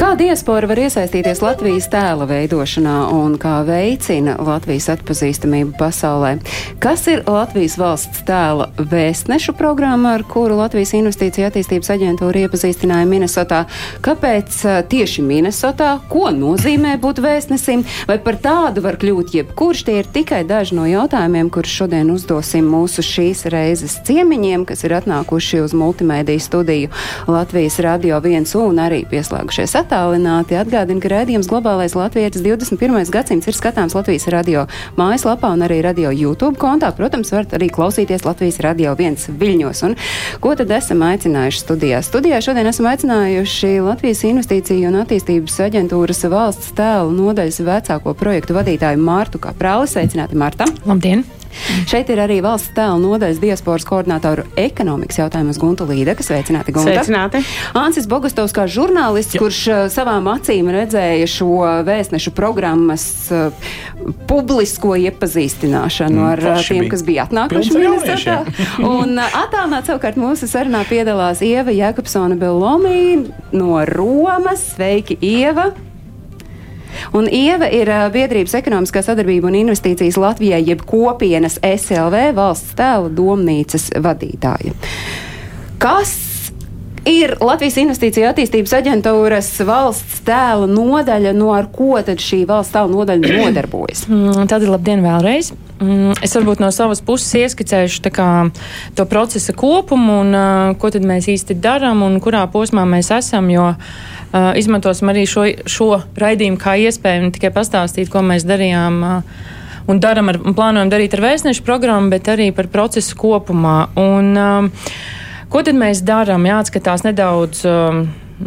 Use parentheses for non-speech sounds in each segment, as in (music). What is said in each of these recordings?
Kā diaspora var iesaistīties Latvijas tēla veidošanā un kā veicina Latvijas atpazīstamību pasaulē? Kas ir Latvijas valsts tēla vēstnešu programma, ar kuru Latvijas Investīcija attīstības aģentūra iepazīstināja Minnesotā? Kāpēc tieši Minnesotā? Ko nozīmē būt vēstnesim? Vai par tādu var kļūt jebkurš? Tie ir tikai daži no jautājumiem, kurus šodien uzdosim mūsu šīs reizes ciemiņiem, kas ir atnākuši uz multimediju studiju Latvijas Radio 1 un arī pieslēgušies attālināti. Atgādinu, ka rādījums globālais latvietis 21. gadsimts ir skatāms Latvijas radio mājaslapā un arī radio YouTube kontā. Protams, varat arī klausīties Latvijas radio viens viļņos. Un ko tad esam aicinājuši studijā? Studijā šodien esam aicinājuši Latvijas investīciju un attīstības aģentūras valsts tēlu nodaļas vecāko projektu vadītāju Mārtu Kaprāli. Sveicināti, Marta! Labdien! Šeit ir arī valsts tēlu nodaļas diasporas koordinātoru ekonomikas jautājumus Gunta Līda, kas sveicināti Gunta. Sveicināti. Ansis Bogustovs kā žurnālists, Jā. kurš uh, savām acīm redzēja šo vēstnešu programmas uh, publisko iepazīstināšanu Mm, ar forši tiem, bija. kas bija atnākuši Minnesotā. Un (laughs) attālināt savukārt mūsu sarunā piedalās Ieva Jēkabsona Belomī no Romas. Sveiki, Ieva! Un Ieva ir biedrības ekonomiskā sadarbība un investīcijas Latvijai, jeb kopienas SLV valsts tēla domnīcas vadītāja. Kas ir Latvijas Investīcija attīstības aģentūras valsts tēla nodaļa, no ar ko tad šī valsts tēla nodaļa (clears throat) nodarbojas? Mm, Tad ir labdien vēlreiz. Mm, Es varbūt no savas puses ieskicēšu kā, to procesa kopumu un uh, ko tad mēs īsti darām un kurā posmā mēs esam. Jo uh, izmantosim arī šo, šo raidījumu kā iespēju ne tikai pastāstīt, ko mēs darījām. Uh, Un darām ar, un plānojam darīt ar vēstnešu programmu, bet arī par procesu kopumā. Un, um, ko tad mēs darām? Jāatskatās nedaudz. Um,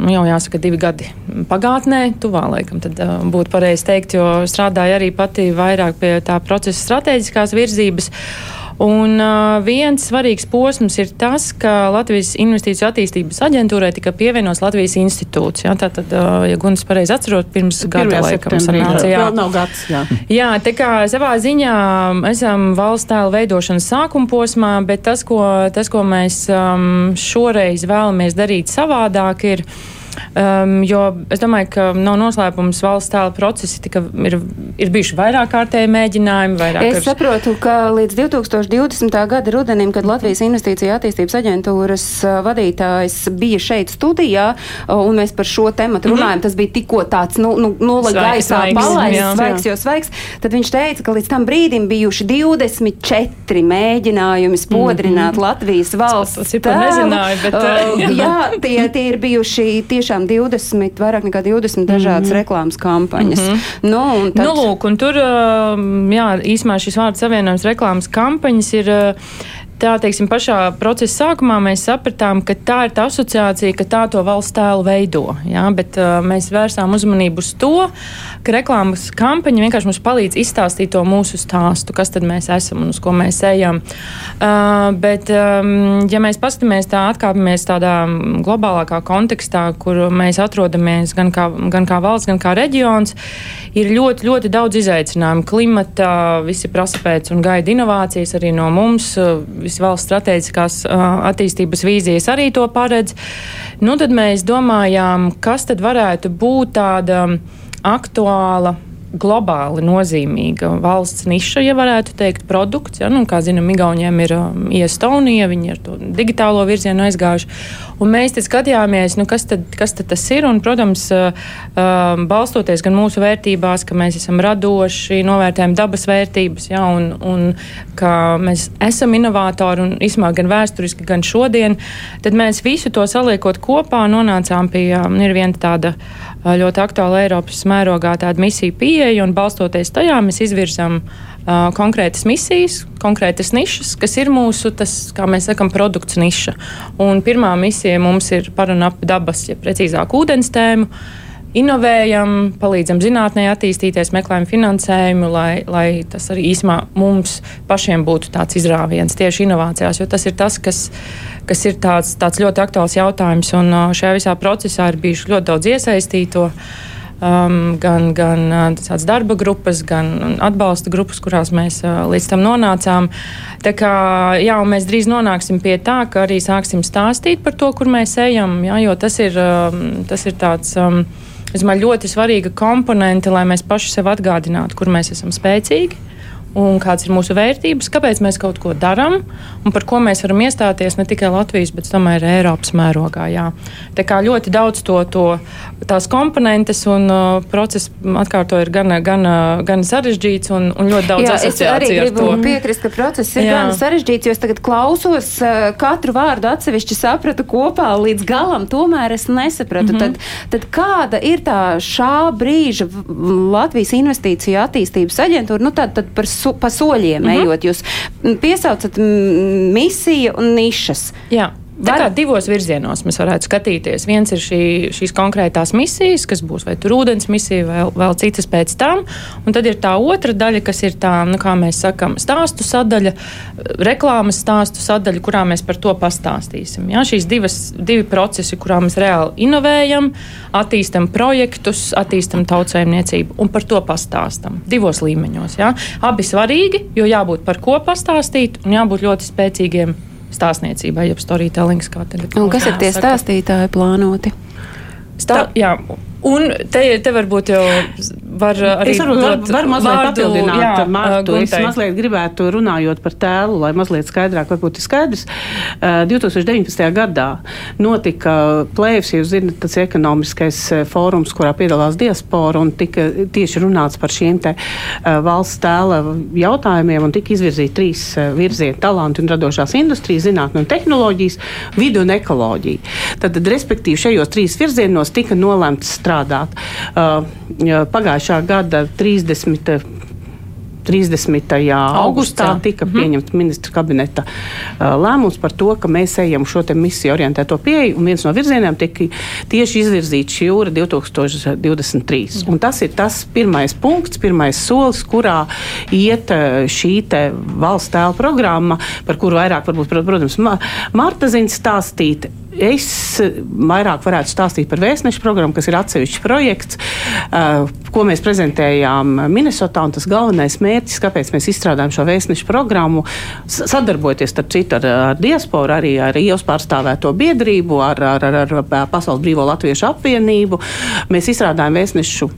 jau jāsaka, divi gadi pagātnē, tuvā laikam, tad uh, būtu pareizi teikt, jo strādāju arī pati vairāk pie tā procesa strateģiskās virzības. Un uh, viens svarīgs posms ir tas, ka Latvijas Investīciju attīstības aģentūrai tika pievienots Latvijas institūts. Jā, tātad, uh, ja Gunas pareizi atcerot, pirms gada laikam sanāca. Jā. Vēl nav gads, jā. Jā, tā kā savā ziņā esam valsts tēla veidošanas sākuma posmā, bet tas, ko, tas, ko mēs um, šoreiz vēlamies darīt savādāk, ir. Um, jo es domāju, ka nav noslēpums valsts tēla procesi, tika, ir, ir bijuši vairāk kārtēji mēģinājumi. Vairāk Es saprotu, ka līdz 2020. gada rudenim, kad Latvijas Investīcija attīstības aģentūras uh, vadītājs bija šeit studijā, uh, un mēs par šo tematu runājam, tas bija tikko tāds, nu, nu nula Svaigs, gaisā svaigs, palaists, svaigs, jo svaigs, tad viņš teica, ka līdz tam brīdim bijuši 24 mēģinājumi spodrināt Latvijas valsts to cipari tēlu. nezināju, bet, Uh, (laughs) jā. tie, tie ir bijuši tiešām 20, vairāk nekā 20 dažādas reklāmas kampaņas. Nu, un tad- Nu, lūk, un tur, ā, jā, īsumā šis vārds savienojums reklāmas kampaņas ir. Tā teiksim, pašā procesa sākumā mēs sapratām, ka tā ir tā asociācija, ka tā to valsts tēlu veido. Jā, bet uh, mēs vērsām uzmanību uz to, ka reklāmas kampaņa vienkārši mums palīdz izstāstīt to mūsu stāstu, kas mēs esam un uz ko mēs ejam. Uh, bet, um, ja mēs paskatāmies tā, atkāpjamies tādā globālākā kontekstā, kur mēs atrodamies gan kā, gan kā valsts, gan kā reģions, ir ļoti, ļoti daudz izaicinājumu. Klimata, visi prasa pēc un gaida inovācijas arī no mums. Visi valsts strateģiskās attīstības vīzijas arī to paredz. Nu, tad mēs domājām, kas tad varētu būt tāda aktuāla globāli nozīmīga valsts niša, ja varētu teikt, produkts. Ja? Nu, kā zinām, Igauniem ir um, Iestonija, viņi ir to digitālo virzienu aizgājuši. Un mēs skatījāmies, nu, kas, tad, kas tad tas ir. Un, protams, uh, um, balstoties gan mūsu vērtībās, ka mēs esam radoši, novērtējam dabas vērtības, ja? un, un ka mēs esam inovatori un īsumā gan vēsturiski, gan šodien, tad mēs visu to saliekot kopā nonācām pie um, ir viena tāda uh, ļoti aktuāla Eiropas mērogā tāda misija pieeja, un balstoties tajā mēs izvirzam uh, konkrētas misijas, konkrētas nišas, kas ir mūsu, tas, kā mēs sakam, produkts niša. Un pirmā misija mums ir par un ap dabas, ja precīzāk ūdens tēmu. Inovējam, palīdzam zinātnē attīstīties, meklējam finansējumu, lai, lai tas arī īsumā mums pašiem būtu tāds izrāviens tieši inovācijās, jo tas ir tas, kas, kas ir tāds, tāds ļoti aktuāls jautājums. Un šajā visā procesā ir bijuši ļoti daudz iesaistīto. Um, gan gan tādas darba grupas, gan atbalsta grupas, kurās mēs uh, līdz tam nonācām. Tā kā, jā, mēs drīz nonāksim pie tā, ka arī sāksim stāstīt par to, kur mēs ejam, jā, jo tas ir, um, tas ir tāds. Um, Es domāju, ļoti svarīga komponente, lai mēs paši sev atgādinātu, kur mēs esam spēcīgi un kādas ir mūsu vērtības, kāpēc mēs kaut ko darām un par ko mēs varam iestāties ne tikai Latvijas, bet tomēr Eiropas mērogā. Jā. Tā kā ļoti daudz to, to tās komponentes un uh, process, atkārtoju, ir gan, gan, gan sarežģīts un, un ļoti daudz jā, asociāciju. Es arī gribu piekrist, ka process ir jā. gan sarežģīts, jo es tagad klausos uh, katru vārdu atsevišķi sapratu kopā līdz galam, tomēr es nesapratu. Mm -hmm. tad, tad kāda ir tā šā brīža Latvijas investīcija attīstības aģentūra? Nu, tad, tad par so, pa soļiem mm -hmm. ejot. Jūs piesaucat misiju un nišas. Jā. Tā kā divos virzienos mēs varētu skatīties. Viens ir šī, šīs konkrētās misijas, kas būs vai tur ūdens misija, vai vēl citas pēc tam. Un tad ir tā otra daļa, kas ir tā, nu, kā mēs sakām, stāstu sadaļa, reklāmas stāstu sadaļa, kurā mēs par to pastāstīsim. Jā, šīs divas, divi procesi, kurā mēs reāli inovējam, attīstam projektus, attīstam tautsējumniecību un par to pastāstam divos līmeņos. Jā. Abi svarīgi, jo jābūt par ko pastāstīt un jābūt ļoti spēcīgiem stāstniecībai, jeb storytelling. Kas ir tie stāstītāji plānoti? Stā, jā, Un te, te varbūt jau var arī. Es varu, var, var mazliet vārdu, papildināt jā, Mārtu. Es mazliet gribētu runājot par tēlu, lai mazliet skaidrāk, varbūt ir skaidrs. Uh, 2019. gadā notika plēvs, jūs zinat, tas ekonomiskais fórums, kurā piedalās diaspora un tika tieši runāts par šiem te valsts tēla jautājumiem un tika izvirzīti trīs virzieni - talanti un radošās industrijas, zinātne un tehnoloģijas, vidu un ekoloģija. Tad respektīvi, šajos trīs virzienos tika nolemts strādāt strādāt. Uh, pagājušā gada 30. 30. augustā tika mhm. pieņemts mm -hmm. ministra kabineta uh, lēmums par to, ka mēs ejam šo misiju orientēto pieeju, viens no virzieniem tika tieši izvirzīts šī jūra 2023. Mm. Tas ir tas pirmais punkts, pirmais solis, kurā iet šī valsts tēla programma, par kuru vairāk, varbūt, protams, Marta zina stāstīt Es vairāk varētu stāstīt par vēstnešu programmu, kas ir atsevišķs projekts, uh, ko mēs prezentējām Minnesotā. Tas galvenais mērķis, kāpēc mēs izstrādājam šo vēstnešu programmu, sadarbojoties starp citu ar, ar diasporu, arī ar ielas pārstāvēto biedrību, ar, ar, ar, ar Pasaules Brīvo Latviešu apvienību. Mēs izstrādājam vēstnešu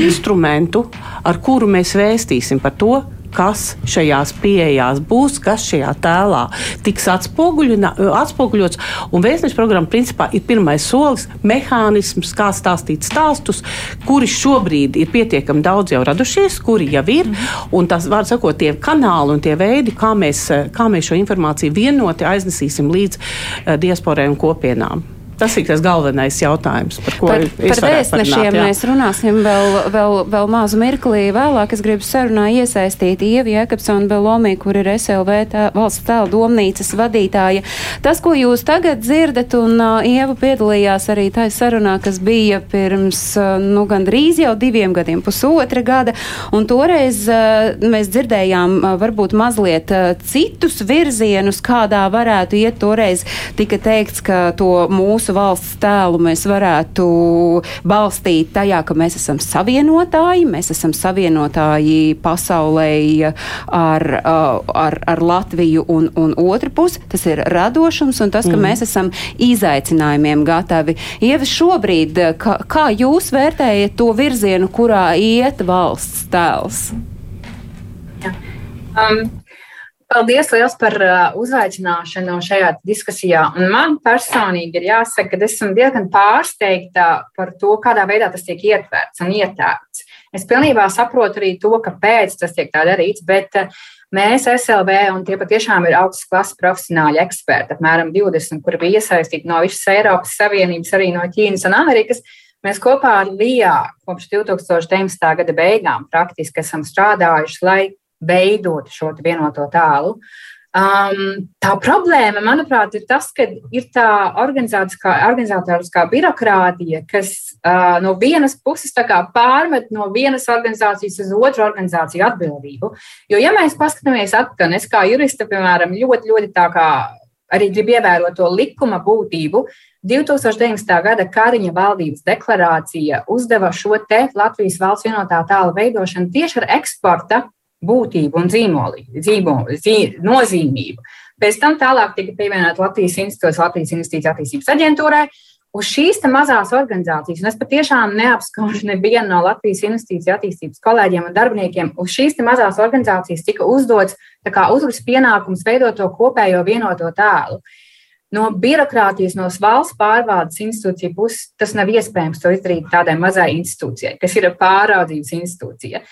instrumentu, ar kuru mēs vēstīsim par to, kas šajās pieejās būs, kas šajā tēlā tiks atspoguļots. Un vēstneša programma principā ir pirmais solis, mehānisms, kā stāstīt stāstus, kuri šobrīd ir pietiekami daudz jau radušies, kuri jau ir. Un tas, var sakot, tie kanāli un tie veidi, kā mēs, kā mēs šo informāciju vienoti aiznesīsim līdz uh, diasporai un kopienām. Tas ir tas galvenais jautājums, par ko par, par vēstnešiem parunāt, mēs runāsim vēl, vēl, vēl mazu mirklī. Vēlāk es gribu sarunā iesaistīt Ievi Jekabsonu Belomī, kur ir SLV tā, valsts tēla domnīcas vadītāja. Tas, ko jūs tagad dzirdat, un uh, Ieva piedalījās arī tajā sarunā, kas bija pirms, uh, nu, gandrīz jau diviem gadiem, pusotra gada, un toreiz uh, mēs dzirdējām uh, varbūt mazliet uh, citus virzienus, kādā varētu iet. Toreiz tika teikts, ka to mūsu mūsu valsts tēlu mēs varētu balstīt tajā, ka mēs esam savienotāji, mēs esam savienotāji pasaulē ar, ar, ar Latviju un, un otru pusi. Tas ir radošums un tas, ka mm. mēs esam izaicinājumiem gatavi. Ieva, šobrīd, kā, kā jūs vērtējat to virzienu, kurā iet valsts tēls? Ja. Um, Paldies liels par uh, uzaicināšanu šajā diskusijā. Un man personīgi ir jāsaka, ka esmu diezgan pārsteigta par to, kādā veidā tas tiek ietverts un ietērts. Es pilnībā saprotu arī to, kāpēc tas tiek tā darīts, bet uh, mēs SLV un tie patiešām ir augstas klases profesionāļi eksperti, apmēram 20, kuri bija iesaistīti no visas Eiropas Savienības, arī no Ķīnas un Amerikas. Mēs kopā ar LIA kopš 2019. gada beigām praktiski esam strādājuši, lai veidot šo vienoto tēlu. Um, tā problēma, manuprāt, ir tas, ka ir tā organizatoriskā birokrātija, kas uh, no vienas puses pārmet no vienas organizācijas uz otru organizāciju atbildību. Jo, ja mēs paskatāmies atpakaļ, es kā jurista, piemēram, ļoti, ļoti tā kā arī gribu ievērot to likuma būtību, 2019. gada Kariņa valdības deklarācija uzdeva šo te Latvijas valsts vienotā tāla veidošanu tieši ar eksporta būtību un zīmoli, zīmoli, zī, nozīmību. Pēc tam tālāk tika pievienot Latvijas institūts, Latvijas investīcijas attīstības aģentūrai. Uz šīs mazās organizācijas, un es patiešām neapskaužu nevienu no Latvijas investīciju attīstības kolēģiem un darbiniekiem, uz šīs mazās organizācijas tika uzdots uzlikts pienākums veidot to kopējo vienoto tēlu. No birokrātijas, no valsts pārvaldes institūcija puses tas nav iespējams to izdarīt tādai mazai institūcijai, kas ir pāraudzības institūcija.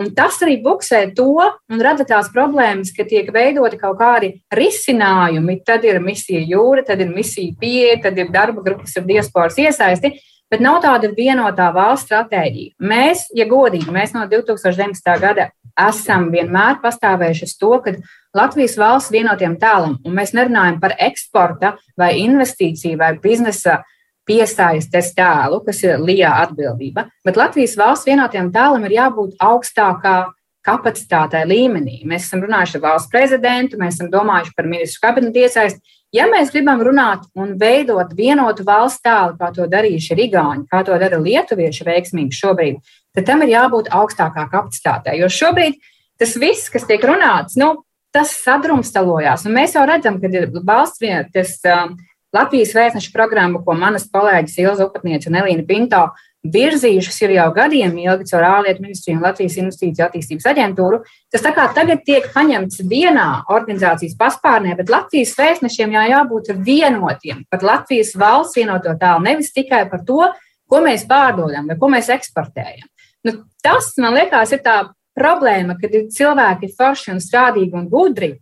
Un tas arī buksē to un rada tās problēmas, ka tiek veidoti kaut kādi risinājumi. Tad ir misija jūra, tad ir misija pieeja, tad ir darba grupas ar diasporas iesaisti. Bet nav tāda vienotā valsts stratēģija. Mēs, ja godīgi, mēs no 2019. gada esam vienmēr pastāvējuši uz to, ka Latvijas valsts vienotiem tēlam, un mēs nerunājam par eksporta vai investīciju vai biznesa piesaistes tēlu, kas ir LIA atbildība, bet Latvijas valsts vienotiem tēlam ir jābūt augstākā kapacitātē līmenī. Mēs esam runājuši ar valsts prezidentu, mēs esam domājuši par ministru kabinetu iesaisti. Ja mēs gribam runāt un veidot vienotu valsts tēlu, kā to darījuši Rigāņi, kā to dara Lietuvieši veiksmīgi šobrīd, tad tam ir jābūt augstākā kapacitātē. Jo šobrīd tas viss, kas tiek runāts, nu, tas sadrumstalojās. Un mēs jau redzam, ka valsts vienotības um, Latvijas vēstneša programma, ko manas kolēģis Ilza Upatniece un Elīna Pinto virzījušas ir jau gadiem ilgi caur ārlietu ministriju un Latvijas investīciju attīstības aģentūru. Tas tā kā tagad tiek paņemts vienā organizācijas paspārnē, bet Latvijas vēstnešiem jau jābūt vienotiem par Latvijas valsts vienoto tālu, nevis tikai par to, ko mēs pārdodam vai ko mēs eksportējam. Nu, tas, man liekas, ir tā problēma, kad ir cilvēki forši un strādīgi un gudri,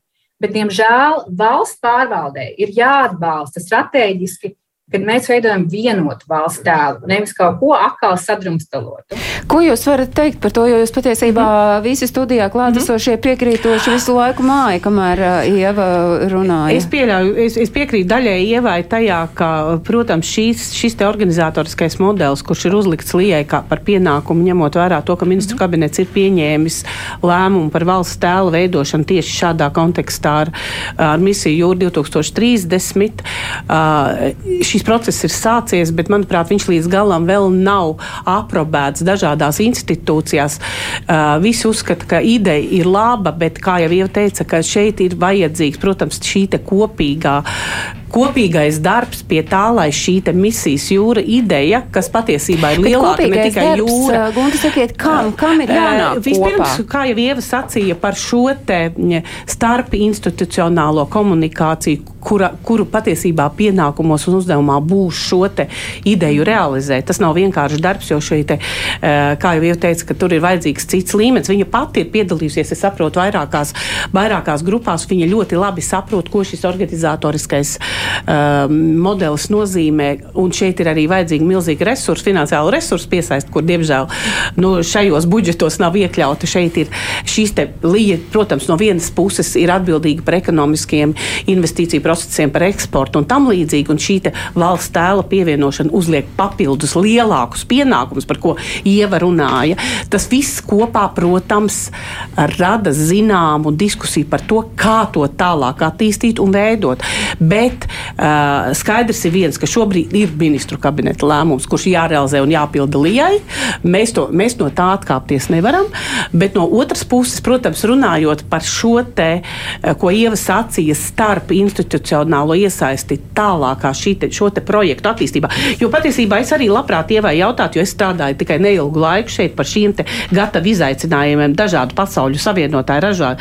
bet, diemžēl, valsts pārvaldē ir jāatbalsta strateģiski kad mēs veidojam vienotu valsts tēlu, nevis kaut ko atkal sadrumstalotu. Ko jūs varat teikt par to, jo jūs patiesībā mm -hmm. visi studijā klātesošie mhm. piekrītoši visu laiku māja, kamēr Ieva runāja? Es pieļauju, es, es piekrītu daļai Ievai tajā, ka, protams, šīs, šis te organizatoriskais modelis, kurš ir uzlikts Lijai kā par pienākumu, ņemot vērā to, ka ministru -hmm. kabinets ir pieņēmis lēmumu par valsts tēlu veidošanu tieši šādā kontekstā ar, ar misiju Jūra 2030. Uh, šis process ir sācies, bet, manuprāt, viņš līdz galam vēl nav aprobēts dažādās institūcijās. Uh, visi uzskata, ka ideja ir laba, bet, kā jau jau teica, ka šeit ir vajadzīgs, protams, šī kopīgā kopīgais darbs pie tā, lai šī misijas jūra ideja, kas patiesībā ir lielāka ne tikai darbs, jūra. Gunta, sakiet, kam, kam ir jānāk? Vispirms, kopā? kā jau Ieva sacīja par šo te starp institucionālo komunikāciju, kura, kuru patiesībā pienākumos un uzdevumā būs šo ideju realizēt. Tas nav vienkārši darbs, jo šeit, te, kā jau Ieva teica, ka tur ir vajadzīgs cits līmenis. Viņa pati ir piedalījusies, es saprotu, vairākās, vairākās grupās. Viņa ļoti labi saprot, ko šis organizatoriskais uh, um, modelis nozīmē, un šeit ir arī vajadzīgi milzīgi resursi, finansiāli resursi piesaist, kur diemžēl nu, šajos budžetos nav iekļauti. Šeit ir šīs līja, protams, no vienas puses ir atbildīga par ekonomiskiem investīciju procesiem, par eksportu un tam līdzīgi, un šī valsts tēla pievienošana uzliek papildus lielākus pienākumus, par ko Ieva runāja. Tas viss kopā, protams, rada zināmu diskusiju par to, kā to tālāk attīstīt un veidot. Bet skaidrs ir viens, ka šobrīd ir ministru kabineta lēmums, kurš jārealizē un jāpilda lijai. Mēs, to, mēs no tā atkāpties nevaram. Bet no otras puses, protams, runājot par šo te, uh, ko Ieva sacīja, starp institucionālo iesaisti tālākā te, šo te projektu attīstībā. Jo patiesībā es arī labprāt Ievai jautātu, jo es strādāju tikai neilgu laiku šeit par šīm gatavu izaicinājumiem, dažādu pasauļu savienotāju ražā,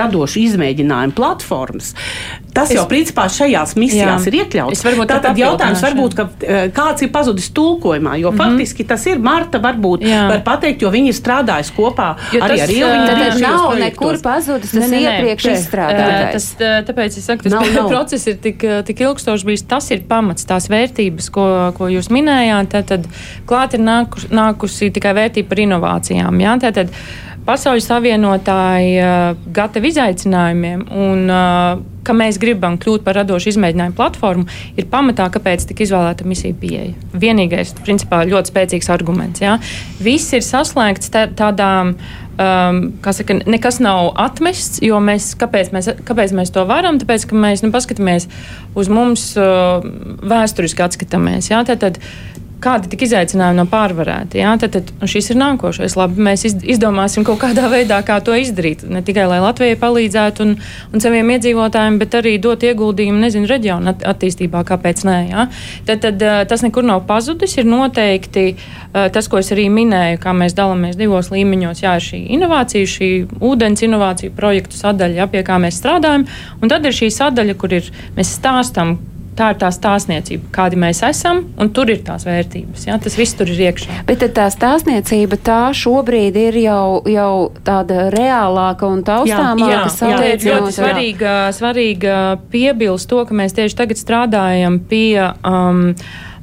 radošu izmēģinājumu platformas. Tas es, jau principā šajās misijās jā, ir iekļauts. Tātad jautājums varbūt, ka, eh, kāds ir pazudis tulkojumā, jo mm -hmm. faktiski tas ir Marta varbūt jā. var pateikt, jo viņi ir strādājuši kopā jo arī ar Ilviņu. Tad nav nekur pazudis tas ne, ne, iepriekš izstrādātais. Tas, tāpēc es saku, tas nav, nav. process ir tik, tik ilgstošs bijis, tas ir pamats, tās vērtības, ko, ko jūs minējāt, tad, tad klāt ir nākus, nākusi tikai vērtība par inovācijām. Jā, tad, tad, pasaules savienotāji, gatavi izaicinājumiem un ka mēs gribam kļūt par radošu izmēģinājumu platformu, ir pamatā, kāpēc tika izvēlēta misija pieeja. Vienīgais, principā, ļoti spēcīgs arguments. Ja? Viss ir saslēgts tādām. Um, saka, nekas nav atmests, jo mēs, kāpēc, mēs, kāpēc mēs to varam? Tāpēc, ka mēs nu, paskatāmies uz mums, uh, vēsturiski atskatāmies. Ja? Tad, tad kādi tika izaicinājumi no pārvarēti. Jā, tad, tad šis ir nākošais. Labi, mēs izdomāsim kaut kādā veidā, kā to izdarīt. Ne tikai lai Latvijai palīdzētu un, un saviem iedzīvotājiem, bet arī dot ieguldījumu, nezinu, reģionu attīstībā, kāpēc nē. Jā. Tad, tad tas nekur nav pazudis. Ir noteikti tas, ko es arī minēju, kā mēs dalāmies divos līmeņos. Jā, ir šī inovācija, šī ūdens inovāciju projektu sadaļa, jā, pie kā mēs strādājam. Un tad ir šī sadaļa, kur ir, mēs stāstam, tā ir tā stāstniecība, kādi mēs esam, un tur ir tās vērtības. Ja? Tas viss tur ir iekšā. Bet tā stāstniecība tā šobrīd ir jau, jau tāda reālāka un taustāmāka. Jā, jā, jā, ļoti svarīga, svarīga piebilst to, ka mēs tieši tagad strādājam pie. Um,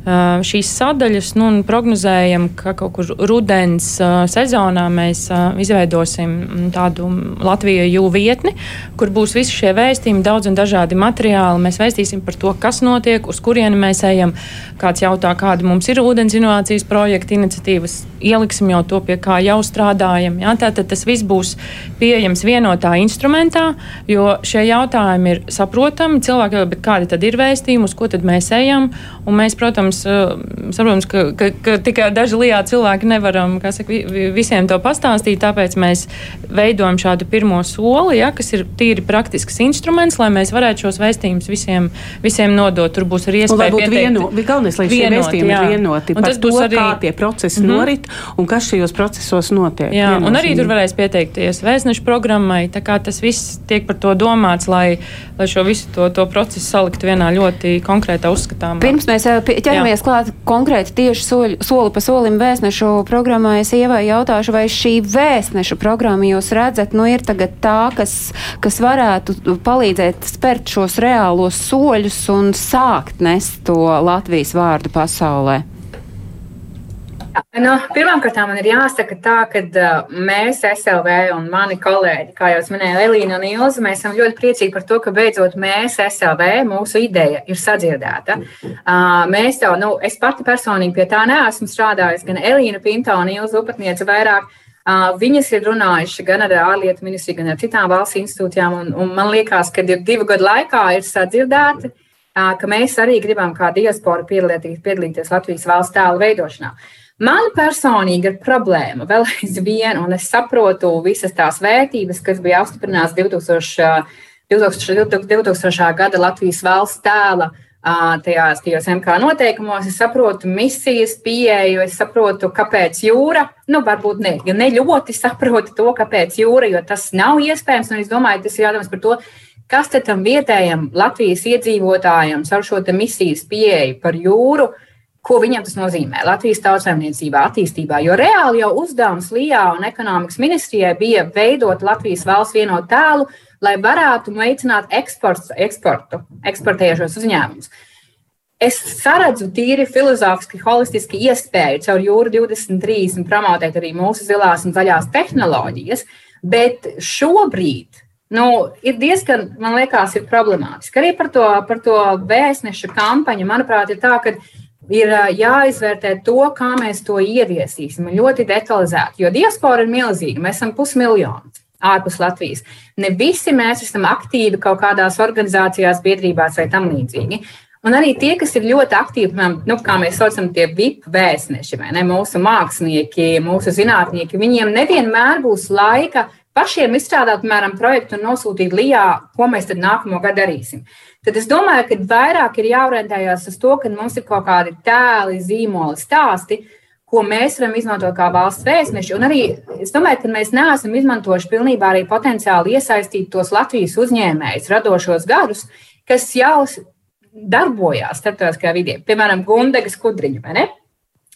šīs sadaļas nu, prognozējam, ka kaut kur rudens sezonā mēs izveidosim tādu Latvijas jūlu vietni, kur būs visi šie vēstījumi, daudz un dažādi materiāli. Mēs vēstīsim par to, kas notiek, uz kurieni mēs ejam. Kāds jautā, kāda mums ir ūdens inovācijas projekta iniciatīvas, ieliksim jau to, pie kā jau strādājam. Jā, tātad tas viss būs pieejams vienotā instrumentā, jo šie jautājumi ir saprotami. Cilvēki jau, kādi tad ir vēstījumi, uz ko tad mēs ejam? Un mēs, protams, protams, saprotams ka, ka, ka tikai daži lijā cilvēki nevaram saka, visiem to pastāstīt, tāpēc mēs veidojam šādu pirmo soli, ja, kas ir tīri praktisks instruments, lai mēs varētu šos vēstījumus visiem, visiem nodot. Tur būs arī iespēja būt vieno, galvenais, lai šie vēstījumi jā. ir vienoti un par to, arī... kā tie procesi mm -hmm. norit un kas šajos procesos notiek. Jā, un arī tur varēs pieteikties vēstnešu programmai, tā kā tas viss tiek par to domāts, lai, lai šo visu to, to procesu saliktu vienā ļoti konkrētā uzskatām. Pirms mēs ķeramies ķeramies klāt konkrēti tieši soļu, soli pa solim vēstnešu programmai, es ievai jautāšu, vai šī vēstnešu programma jūs redzat, nu ir tagad tā, kas, kas varētu palīdzēt spērt šos reālos soļus un sākt nest to Latvijas vārdu pasaulē? Nu, Pirmkārt, man ir jāsaka, tā, ka uh, mēs, SLV un mani kolēģi, kā jau minēja Elīna un Ilza, mēs esam ļoti priecīgi par to, ka beidzot mēs, SLV, mūsu ideja ir sadzirdēta. Uh, mēs jau, nu, es pati personīgi pie tā neesmu strādājusi, gan Elīna Pinto un Ilza Upatniece vairāk. Uh, viņas ir runājušas gan ar ārlietu ministriju, gan ar citām valsts institūcijām, un, un man liekas, ka divu gadu laikā ir sadzirdēti, ka mēs arī gribam kā diaspora piedalīties Latvijas valsts tēlu veidošanā. Man personīgi ir problēma vēl aizvien, un es saprotu visas tās vērtības, kas bija apstiprināts 2000, 2000, 2000. gada Latvijas valsts tēla tajās, tajos MK noteikumos. Es saprotu misijas pieeju, es saprotu, kāpēc jūra. Nu, varbūt ne, ne ļoti saprotu to, kāpēc jūra, jo tas nav iespējams. Un es domāju, tas ir jautājums par to, kas tam vietējam Latvijas iedzīvotājam ar šo misijas pieeju par jūru ko viņam tas nozīmē Latvijas tautsājumniecībā, attīstībā. Jo reāli jau uzdevums Lijā un ekonomikas ministrijai bija veidot Latvijas valsts vienotu tēlu, lai varētu veicināt eksportu, eksportu eksportējošos uzņēmumus. Es saredzu tīri filozofiski, holistiski iespēju caur jūru 2030 promotēt arī mūsu zilās un zaļās tehnoloģijas, bet šobrīd nu, ir diezgan, man liekas, ir problemātiski. Arī par to, par to vēstneša kampaņu, manuprāt, ir tā, ka ir jāizvērtē to, kā mēs to ieviesīsim ļoti detalizēti. Jo diaspora ir milzīga. Mēs esam pusmiljoni ārpus Latvijas. Ne visi mēs esam aktīvi kaut kādās organizācijās, biedrībās vai tam līdzīgi. Un arī tie, kas ir ļoti aktīvi, piemēram, nu, kā mēs saucam, tie VIP vēstneši, vai ne, mūsu mākslinieki, mūsu zinātnieki, viņiem nevienmēr būs laika pašiem izstrādāt, piemēram, projektu un nosūtīt Lijā, ko mēs tad nākamo gadu darīsim tad es domāju, ka vairāk ir jāorientējas uz to, ka mums ir kaut kādi tēli, zīmoli, stāsti, ko mēs varam izmantot kā valsts vēstneši. Un arī es domāju, ka mēs neesam izmantojuši pilnībā arī potenciāli iesaistīt tos Latvijas uzņēmējus, radošos gadus, kas jau darbojās starptautiskajā vidē. Piemēram, Gundegas kudriņa.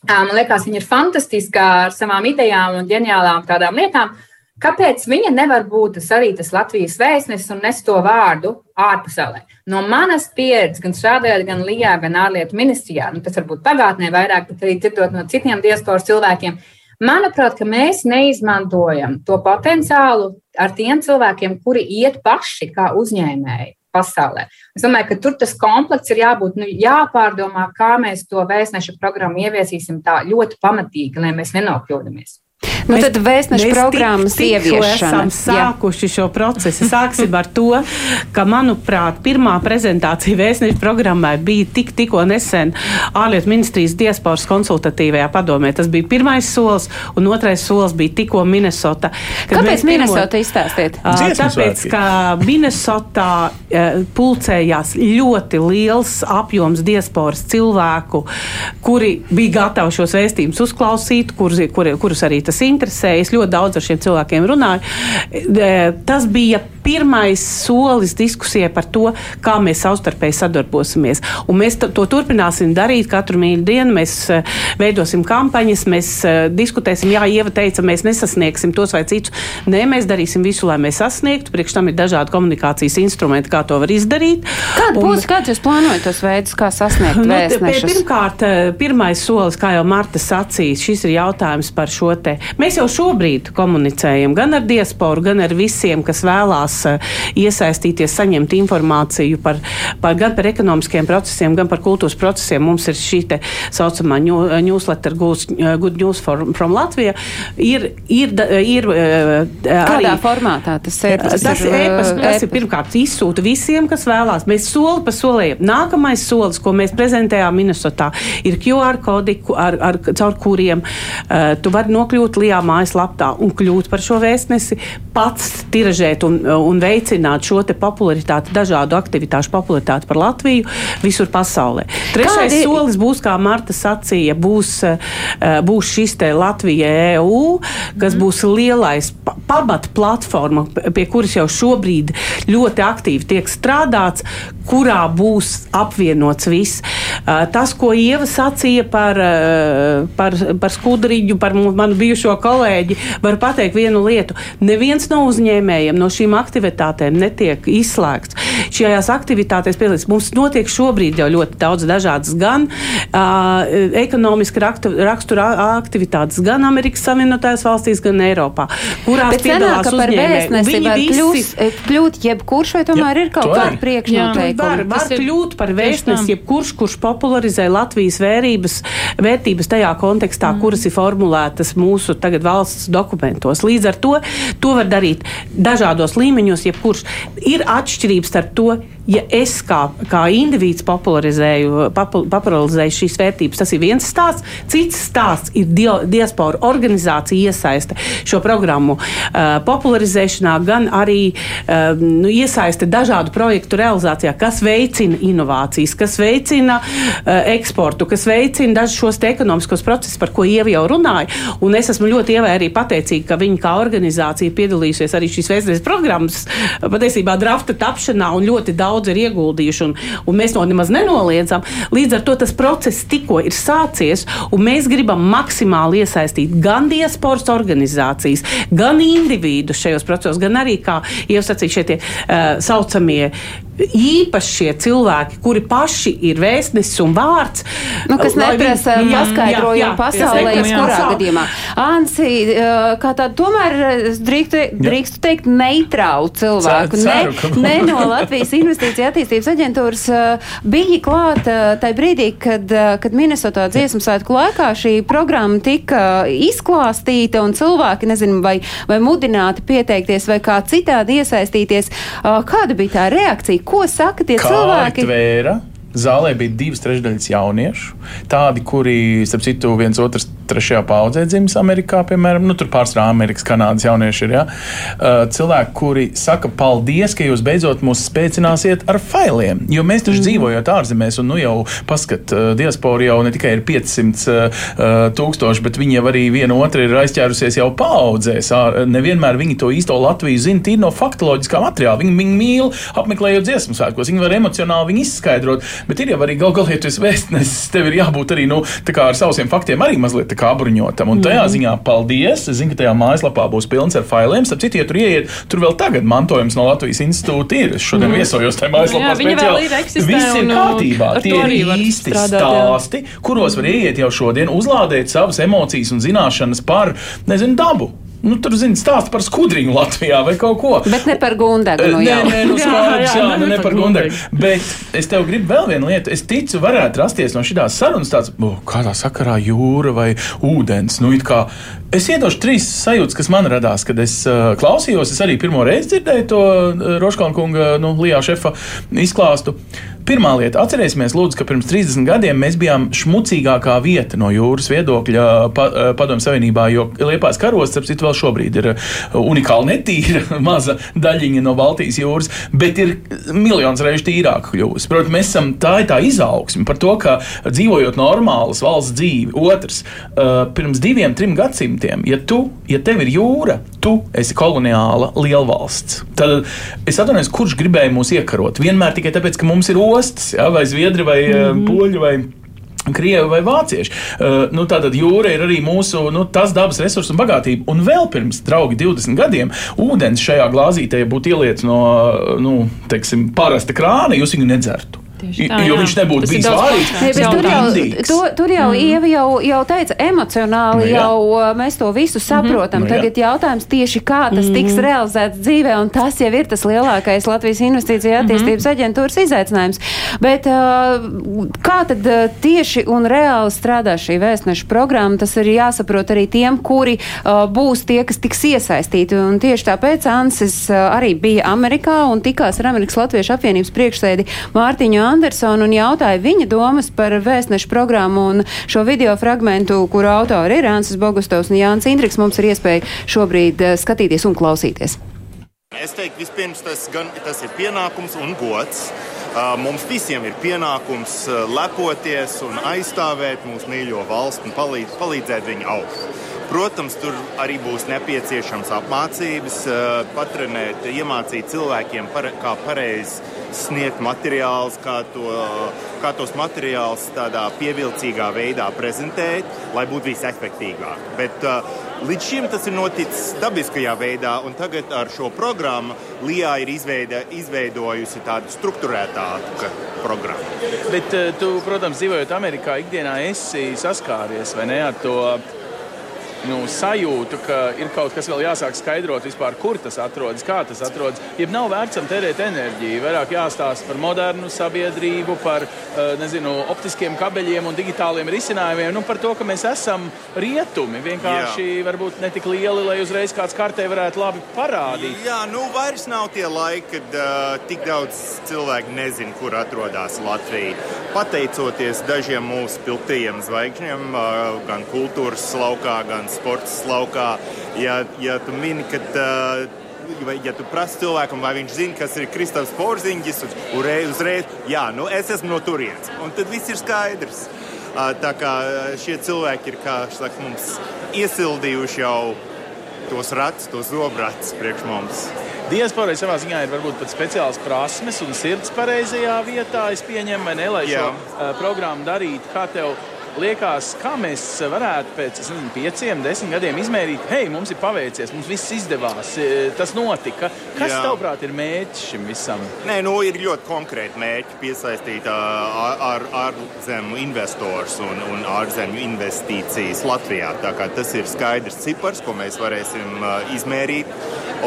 Man liekas, viņa ir fantastiska ar savām idejām un ģeniālām tādām lietām. Kāpēc viņa nevar būt tas arī tas Latvijas vēstnesis un nes to vārdu ārpasaulē? No manas pieredzes, gan strādājot, gan Lijā, gan ārlietu ministrijā, nu, tas varbūt pagātnē vairāk, bet arī dzirdot no citiem diasporas cilvēkiem, Manuprāt, ka mēs neizmantojam to potenciālu ar tiem cilvēkiem, kuri iet paši kā uzņēmēji pasaulē. Es domāju, ka tur tas komplekts ir jābūt nu, jāpārdomā, kā mēs to vēstneša programmu ieviesīsim tā ļoti pamatīgi, lai mēs nenokļūdamies. Nu, mēs, tad vēstneša programmas tik, ieviešana. Esam sākuši jā. šo procesu. Sāksim ar to, ka, manuprāt, pirmā prezentācija vēstneša programmai bija tik, tikko nesen ārlietu ministrijas diasporas konsultatīvajā padomē. Tas bija pirmais solis, un otrais solis bija tikko Minnesota. Kāpēc Minnesota pirmo... izstāstiet? Tāpēc, ka Minnesotā pulcējās ļoti liels apjoms diasporas cilvēku, kuri bija gatavi šos vēstījumus uzklausīt, kur, kur, kurus arī tas interesē. Es ļoti daudz ar šiem cilvēkiem runāju. E, tas bija pirmais solis diskusijai par to, kā mēs savstarpēji sadarbosimies. Un mēs to turpināsim darīt katru mīļu dienu. Mēs e, veidosim kampaņas, mēs e, diskutēsim. Jā, Ieva teica, mēs nesasniegsim tos vai citus. Nē, mēs darīsim visu, lai mēs sasniegtu. Priekš tam ir dažādi komunikācijas instrumenti, kā to var izdarīt. Kāda un, būs, kāds jūs plānojat tos veidus, kā sasniegt nu, Pirmkārt, pirmais solis, kā jau Marta sacīja, šis ir jautājums par šo te. Mēs jau šobrīd komunicējam gan ar diasporu, gan ar visiem, kas vēlās uh, iesaistīties, saņemt informāciju par, par, gan par ekonomiskiem procesiem, gan par kultūras procesiem. Mums ir šī tā saucamā newsletter uh, Good News from, from Latvija. Ir, ir, ir, Kādā arī, formātā tas ir? Tas, ir, ēpas, tas ir pirmkārt izsūta visiem, kas vēlās. Mēs soli pa solījam. Nākamais solis, ko mēs prezentējām Minnesotā, ir QR kodi, ar, ar, caur kuriem uh, tu vari nokļūt Lijā mājaslapā un kļūt par šo vēstnesi, pats tiražēt un, un veicināt šo popularitāti, dažādu aktivitāšu popularitāti par Latviju visur pasaulē. Trešais Kādi... solis būs, kā Marta sacīja, būs, eh, būs šis te Latvija EU, kas mm. būs lielais pamata platforma, pie kuras jau šobrīd ļoti aktīvi tiek strādāts, kurā būs apvienots viss. Eh, tas, ko Ieva sacīja par, eh, par, par skudriņu, par manu bijušo kolēģi, var pateikt vienu lietu. Neviens no uzņēmējiem no šīm aktivitātēm netiek izslēgts. Šajās aktivitātēs piedalīties. Mums notiek šobrīd jau ļoti daudz dažādas gan uh, ekonomiski rakstura aktivitātes, gan Amerikas Savienotajās valstīs, gan Eiropā, kurās Bet piedalās uzņēmēji. Viņi var visi... kļūs, kļūt jebkurš, vai tomēr jā, ir kaut kāda priekšnoteikuma? Var, var kļūt par vēstnesi jebkurš, kurš popularizē Latvijas vērības, vērtības tajā kontekstā, mm. kuras ir formulētas mūsu tagad valsts dokumentos. Līdz ar to to var darīt dažādos līmeņos, jebkurš. Ir atšķirības starp to, ja es kā, kā indivīds popularizēju, popularizēju šīs vērtības, tas ir viens stāsts. Cits stāsts ir diaspora organizācija iesaiste šo programmu uh, popularizēšanā, gan arī uh, nu, iesaiste dažādu projektu realizācijā, kas veicina inovācijas, kas veicina uh, eksportu, kas veicina dažus šos ekonomiskos procesus, par ko Ieva jau runāja. Un es esmu ļoti ievērojami arī pateicīga, ka viņi kā organizācija piedalījusies arī šīs vēstures programmas patiesībā drafta tapšanā un ļoti daudz daudz ir ieguldījuši, un, un mēs to nemaz nenoliedzam. Līdz ar to tas process tikko ir sācies, un mēs gribam maksimāli iesaistīt gan diasporas organizācijas, gan individus šajos procesos, gan arī, kā jau sacīju, šie tie uh, saucamie īpašie cilvēki, kuri paši ir vēstnesis un vārds. Nu, kas neprasa paskaidrojumu pasaulē, jebkurā gadījumā. Ansi, kā tāda tomēr drīkstu, drīkstu teikt neitrālu cilvēku, ceru, ceru, ne, ne no Latvijas investīcija attīstības aģentūras bija klāta tajā brīdī, kad, kad Minnesotā dziesmu svētku laikā šī programma tika izklāstīta un cilvēki, nezinu, vai, vai mudināti pieteikties vai kā citādi iesaistīties. Kāda bija tā reakcija? Ko saka tie Kā cilvēki? Tvēra? Zālē bija divas trešdaļas jauniešu. Tādi, kuri, starp citu, viens otrs trešajā paudzē dzimis Amerikā, piemēram, nu, tur pārsvarā Amerikas, Kanādas jaunieši ir. Ja? Uh, cilvēki, kuri saka, paldies, ka jūs beidzot mūs spēcināsiet ar failiem. Jo mēs taču mm. dzīvojam ārzemēs, un nu jau paskat, uh, diaspora jau ne tikai ir 500 uh, tūkstoši, bet viņi jau arī viena otru ir aizķērusies jau paudzēs. Nevienmēr viņi to īsto Latviju zina tīri no faktoloģiskā materiāla. Viņi, viņi mīl apmeklējot dziesmu svētkos, viņi var emocionāli viņu izskaidrot, bet ir jau arī gal galā, ja tu esi vēstnesis, tev ir jābūt arī nu, ar saviem faktiem arī mazliet kā bruņotam. Un tajā mm. ziņā paldies. Es zinu, ka tajā mājaslapā būs pilns ar failiem. Starp citu, ja tur ieiet, tur vēl tagad mantojums no Latvijas institūta ir. Es šodien mm. viesojos tajā mājaslapā. Jā, speciāli. Ir Viss ir kārtībā. Tie ir īsti strādāt, stāsti, kuros var ieiet jau šodien, uzlādēt savas emocijas un zināšanas par, nezinu, dabu. Nu, tur zina stāstu par skudriņu Latvijā vai kaut ko. Bet ne par gundagu. Nu, nē, nē, nu, (laughs) skaidrs, jā, jā, nu, ne par gundagu. Bet es tev gribu vēl vienu lietu. Es ticu, varētu rasties no šīs sarunas tāds, oh, kādā sakarā jūra vai ūdens. Nu, kā, es iedošu trīs sajūtas, kas man radās, kad es uh, klausījos. Es arī pirmo reizi dzirdēju to uh, Roškalna kunga, nu, Lijā šefa izklāstu. Pirmā lieta, atcerēsimies, lūdzu, ka pirms 30 gadiem mēs bijām šmucīgākā vieta no jūras viedokļa pa, Padomju Savienībā, jo Liepājas karos, starp citu, vēl šobrīd ir unikāli netīra (laughs) maza daļiņa no Baltijas jūras, bet ir miljons reižu tīrāka kļuvusi. Protams, mēs esam tā ir tā izaugsme par to, ka dzīvojot normālas valsts dzīvi. Otrs, pirms diviem, trim gadsimtiem, ja tu, ja tev ir jūra, tu esi koloniāla lielvalsts. Tad es atvainojos, kurš gribēja mūs iekarot? Vienmēr tikai tāpēc, ka mums ir ostas, ja, vai zviedri, vai mm poļi. Vai Krievi vai vācieši. Uh, nu, Tātad jūra ir arī mūsu nu, dabas resursu un bagātība. Un vēl pirms, draugi, 20 gadiem ūdens šajā glāzītē būtu ieliets no nu, teiksim, parasta krāna, jūs viņu nedzertu. Tā, jo viņš nebūtu bijis vārīgs. Tur jau, to, tur jau mm. Ieva jau, jau teica, emocionāli nu, jau mēs to visu mhm. saprotam. Mm -hmm. Tagad jautājums tieši kā tas mm. tiks realizēts dzīvē, un tas jau ir tas lielākais Latvijas investīcija attīstības mm -hmm. aģentūras izaicinājums. Bet kā tad tieši un reāli strādā šī vēstneša programma, tas ir jāsaprot arī tiem, kuri būs tie, kas tiks iesaistīti. Un tieši tāpēc Ansis arī bija Amerikā un tikās ar Amerikas Latviešu apvienības priekšsēdi Mārtiņu Andersonu un jautāja viņa domas par vēstnešu programmu un šo video fragmentu, kur autori ir Ansis Bogustovs un Jānis Indriks. Mums ir iespēja šobrīd eh, skatīties un klausīties. Es teiktu, vispirms tas, gan, tas ir pienākums un gods. Mums visiem ir pienākums lepoties un aizstāvēt mūsu mīļo valsti un palīdz, palīdzēt viņu augt. Protams, tur arī būs nepieciešams apmācības, patrenēt, iemācīt cilvēkiem, kā pareizi sniegt materiālus, kā, to, kā tos materiālus tādā pievilcīgā veidā prezentēt, lai būtu visefektīvāk. Bet uh, līdz šim tas ir noticis dabiskajā veidā, un tagad ar šo programmu Lijā ir izveida, izveidojusi tādu struktūrētāku programmu. Bet uh, tu, protams, dzīvojot Amerikā, ikdienā esi saskāries vai ne ar to? Nu, sajūtu, ka ir kaut kas vēl jāsāk skaidrot, vispār, kur tas atrodas, kā tas atrodas. Ja nav vērts tam tērēt enerģiju, vairāk jāstāsta par modernu sabiedrību, par eh, nezinu, optiskiem kabeļiem un digitāliem risinājumiem, nu, par to, ka mēs esam rietumi. Vienkārši Jā. varbūt ne tik lieli, lai uzreiz kāds kartē varētu labi parādīt. Jā, nu vairs nav tie laiki, kad uh, tik daudz cilvēku nezina, kur atrodas Latvija. Pateicoties dažiem mūsu piltajiem zvaigžņiem, uh, gan kultūras laukā, gan sports laukā. Ja, ja tu mini, ka uh, ja tu prasi cilvēkam, vai viņš zina, kas ir Kristofers Porziņģis, uzreiz, uzreiz, jā, nu es esmu no turienes. Un tad viss ir skaidrs. Uh, tā kā šie cilvēki ir, kā saka, mums iesildījuši jau tos ratus, tos zobratus priekš mums. Diasporai savā ziņā ir varbūt pat speciāls prasmes un sirds pareizajā vietā. Es pieņemu, vai ne, lai Jā. šo uh, programmu darītu. Kā tev liekas, kā mēs varētu pēc nezinu, pieciem, desmit gadiem izmērīt, hei, mums ir paveicies, mums viss izdevās, e, tas notika. Kas, Jā. tavuprāt, ir mērķis šim visam? Nē, nu, ir ļoti konkrēti mērķi piesaistīt ārzemju ar investors un, un ārzemju investīcijas Latvijā. Tas ir skaidrs cipars, ko mēs varēsim izmērīt,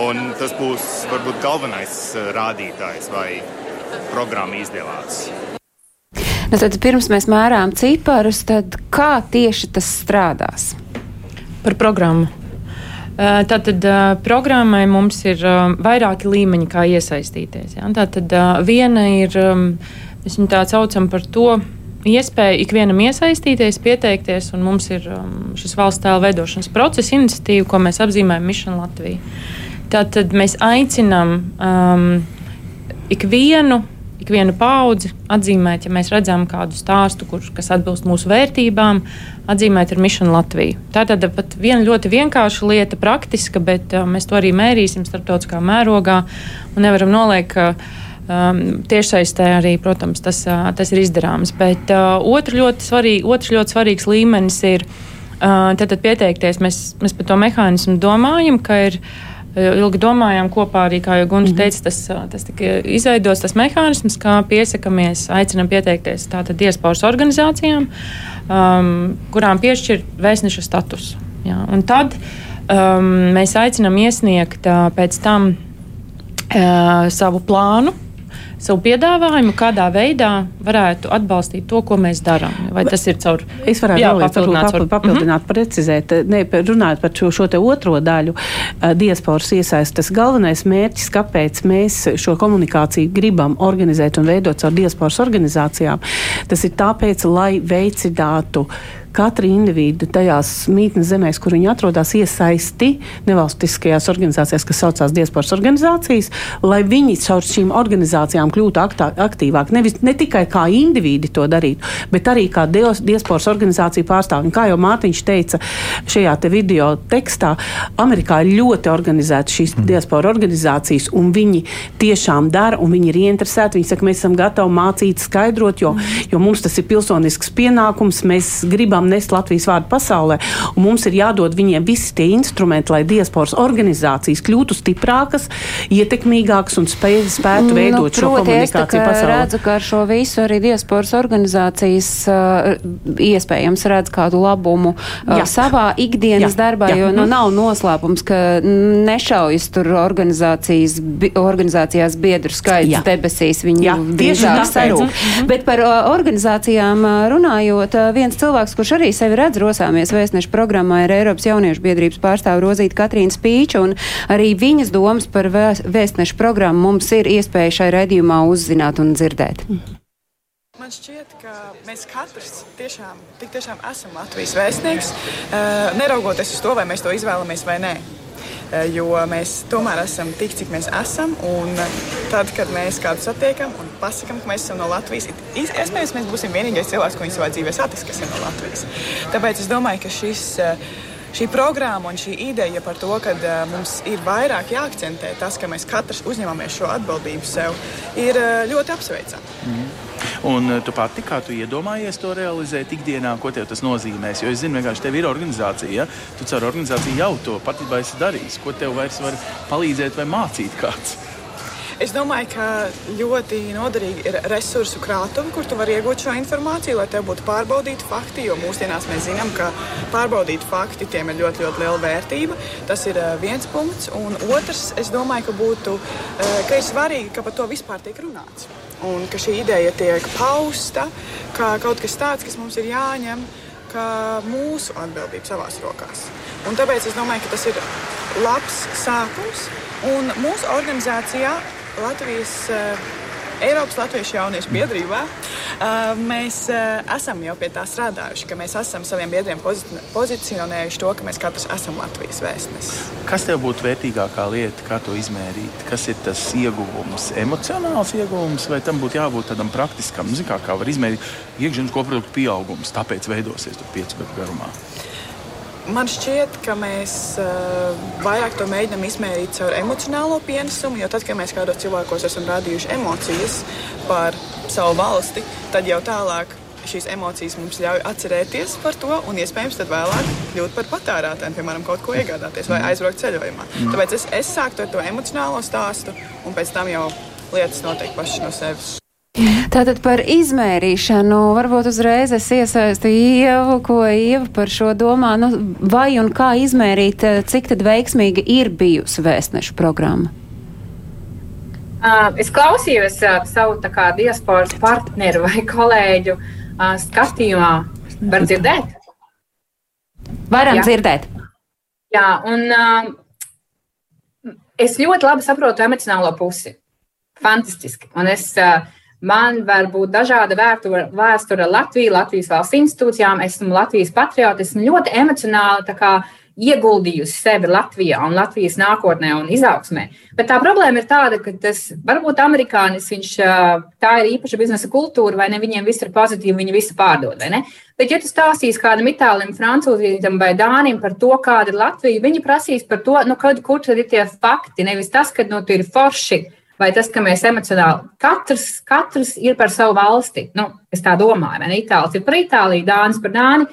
un tas būs varbūt galvenais rādītājs, vai programma izdevās. Nu, tad pirms mēs mērām ciparus, tad kā tieši tas strādās? Par programmu. Tātad programmai mums ir vairāki līmeņi, kā iesaistīties. Ja? Tātad viena ir, mēs viņu tā saucam par to, iespēju ikvienam iesaistīties, pieteikties, un mums ir šis valsts tēla veidošanas procesa iniciatīva, ko mēs apzīmējam Mission Latviju. Tātad mēs aicinām um, ikvienu ikvienu paudzi atzīmēt, ja mēs redzam kādu stāstu, kur, kas atbilst mūsu vērtībām, atzīmēt ar Mission Latviju. Tā ir pat viena ļoti vienkārša lieta, praktiska, bet uh, mēs to arī mērīsim starptautiskā mērogā un nevaram noliekt, ka um, tiešsaistē arī, protams, tas, uh, tas ir izdarāms. Bet uh, otra ļoti svarīga, otrs ļoti svarīgs līmenis ir Tad, tad pieteikties, mēs, mēs par to mehānismu domājam, ka ir ilgi domājām kopā arī, kā jau Gunte mm -hmm. teica, tas, tas tika izveidots tas mehānisms, kā piesakamies, aicinam pieteikties tātad diasporas organizācijām, um, kurām piešķir vēstneša statusu. Jā, un tad um, mēs aicinām iesniegt uh, pēc tam uh, savu plānu, savu piedāvājumu, kādā veidā varētu atbalstīt to, ko mēs darām. Vai tas ir caur Es varētu jā, papildināt, papildināt, papildināt mm -hmm. precizēt, ne, runājot par šo, šo te otro daļu, diasporas iesaistas. Galvenais mērķis, kāpēc mēs šo komunikāciju gribam organizēt un veidot caur diasporas organizācijām, tas ir tāpēc, lai veicinātu katra indivīda tajās mītnes zemēs, kur viņi atrodas, iesaisti nevalstiskajās organizācijās, kas saucās diasporas organizācijas, lai viņi caur šīm organizācijām kļūtu aktā, aktīvāk. Nevis, ne tikai kā indivīdi to darītu, bet arī kā diasporas organizāciju pārstāvji. Kā jau Mārtiņš teica šajā te video tekstā, Amerikā ir ļoti organizētas šīs mm. diaspora organizācijas, un viņi tiešām dara, un viņi ir ieinteresēti. Viņi saka, mēs esam gatavi mācīt, skaidrot, jo, mm. jo mums tas ir pilsonisks pienākums. Mēs gribam gribam nest Latvijas vārdu pasaulē, mums ir jādod viņiem visi tie instrumenti, lai diasporas organizācijas kļūtu stiprākas, ietekmīgākas un spēj, spētu nu, veidot nu, šo komunikāciju es pasaulē. redzu, ka ar šo visu arī diasporas organizācijas uh, iespējams redz kādu labumu uh, jā. savā ikdienas jā. darbā, jā. jo nu, nav noslēpums, ka nešaujas tur organizācijas, bi, organizācijās biedru skaits jā. debesīs. Viņi jā, tieši tā sarūk. Mhm. Bet par uh, organizācijām uh, runājot, uh, viens cilvēks, kurš arī sevi redz rosāmies vēstnešu programmā, ir Eiropas jauniešu biedrības pārstāve Rozīta Katrīna Spīča, un arī viņas domas par vēstnešu programmu mums ir iespēja šai redzījumā uzzināt un dzirdēt. Man šķiet, ka mēs katrs tiešām, tiešām esam Latvijas vēstnieks, eh, neraugoties uz to, vai mēs to izvēlamies vai nē. Eh, jo mēs tomēr esam tik, cik mēs esam. Un tad, kad mēs kādu satiekam un pasakām, ka mēs esam no Latvijas, iespējams, mēs būsim vienīgais cilvēks, ko viņš savā dzīvē satiks, kas ir no Latvijas. Tāpēc es domāju, ka šis eh, šī programma un šī ideja par to, ka uh, mums ir vairāk jāakcentē tas, ka mēs katrs uzņemamies šo atbildību sev, ir uh, ļoti apsveicama. Mm. Un eh, tu pati, kā tu iedomājies to realizēt ikdienā, ko tev tas nozīmēs? Jo es zinu, vienkārši tev ir organizācija, ja? tu caur organizāciju jau to patiesībā esi darījis. Ko tev vairs var palīdzēt vai mācīt kāds? Es domāju, ka ļoti noderīgi ir resursu krātuve, kur tu vari iegūt šo informāciju, lai tev būtu pārbaudīti fakti. Jo mūsdienās mēs zinām, ka pārbaudīti fakti tiem ir ļoti, ļoti liela vērtība. Tas ir eh, viens punkts. Un otrs, es domāju, ka, būtu, eh, ka ir svarīgi, ka par to vispār tiek runāts un ka šī ideja tiek pausta kā kaut kas tāds, kas mums ir jāņem mūsu atbildība savās rokās. Un tāpēc es domāju, ka tas ir labs sākums. Un mūsu organizācijā Latvijas uh, Eiropas Latviešu jauniešu biedrībā mēs esam jau pie tā strādājuši, ka mēs esam saviem biedriem pozicionējuši to, ka mēs katrs esam Latvijas vēstnesis. Kas tev būtu vērtīgākā lieta, kā to izmērīt? Kas ir tas ieguvums, emocionāls ieguvums, vai tam būtu jābūt tādam praktiskam? Zin, kā, kā var izmērīt iekšzemes koproduktu pieaugums, tāpēc veidosies tur piecu gadu garumā. Man šķiet, ka mēs uh, vairāk to mēģinām izmērīt caur emocionālo pienesumu, jo tad, kad mēs kādos cilvēkos esam rādījuši emocijas par savu valsti, tad jau tālāk šīs emocijas mums ļauj atcerēties par to un iespējams tad vēlāk kļūt par patērētājiem, piemēram, kaut ko iegādāties vai aizbraukt ceļojumā. Mm. Tāpēc es, es sāktu ar to emocionālo stāstu un pēc tam jau lietas notiek pašas no sevis. Tātad par izmērīšanu varbūt uzreiz es iesaistu Ievu, ko Ieva par šo domā. Nu, vai un kā izmērīt, eh, cik tad veiksmīga ir bijusi vēstnešu programma? Uh, es klausījos uh, savu kā, diasporas partneru vai kolēģu uh, skatījumā. Var dzirdēt? Varam Jā. dzirdēt. Jā, un uh, es ļoti labi saprotu emocionālo pusi. Fantastiski. Un es uh, Man var būt dažāda vēsture, vēsture Latvijā, Latvijas valsts institūcijām. Esmu Latvijas patriots, esmu ļoti emocionāli kā, ieguldījusi sevi Latvijā un Latvijas nākotnē un izaugsmē. Bet tā problēma ir tāda, ka tas varbūt amerikānis, viņš, tā ir īpaša biznesa kultūra, vai ne? Viņiem viss ir pozitīvi, viņi visu pārdod. Bet, ja tu stāstīsi kādam itālim, francūzim vai dānim par to, kāda ir Latvija, viņi prasīs par to, nu, kad, kur tad ir tie fakti. Nevis tas, ka nu, tur ir forši vai tas, ka mēs emocionāli katrs, katrs ir par savu valsti. Nu, es tā domāju, vai ne? Itālis ir par Itāliju, Dānis par Dāni.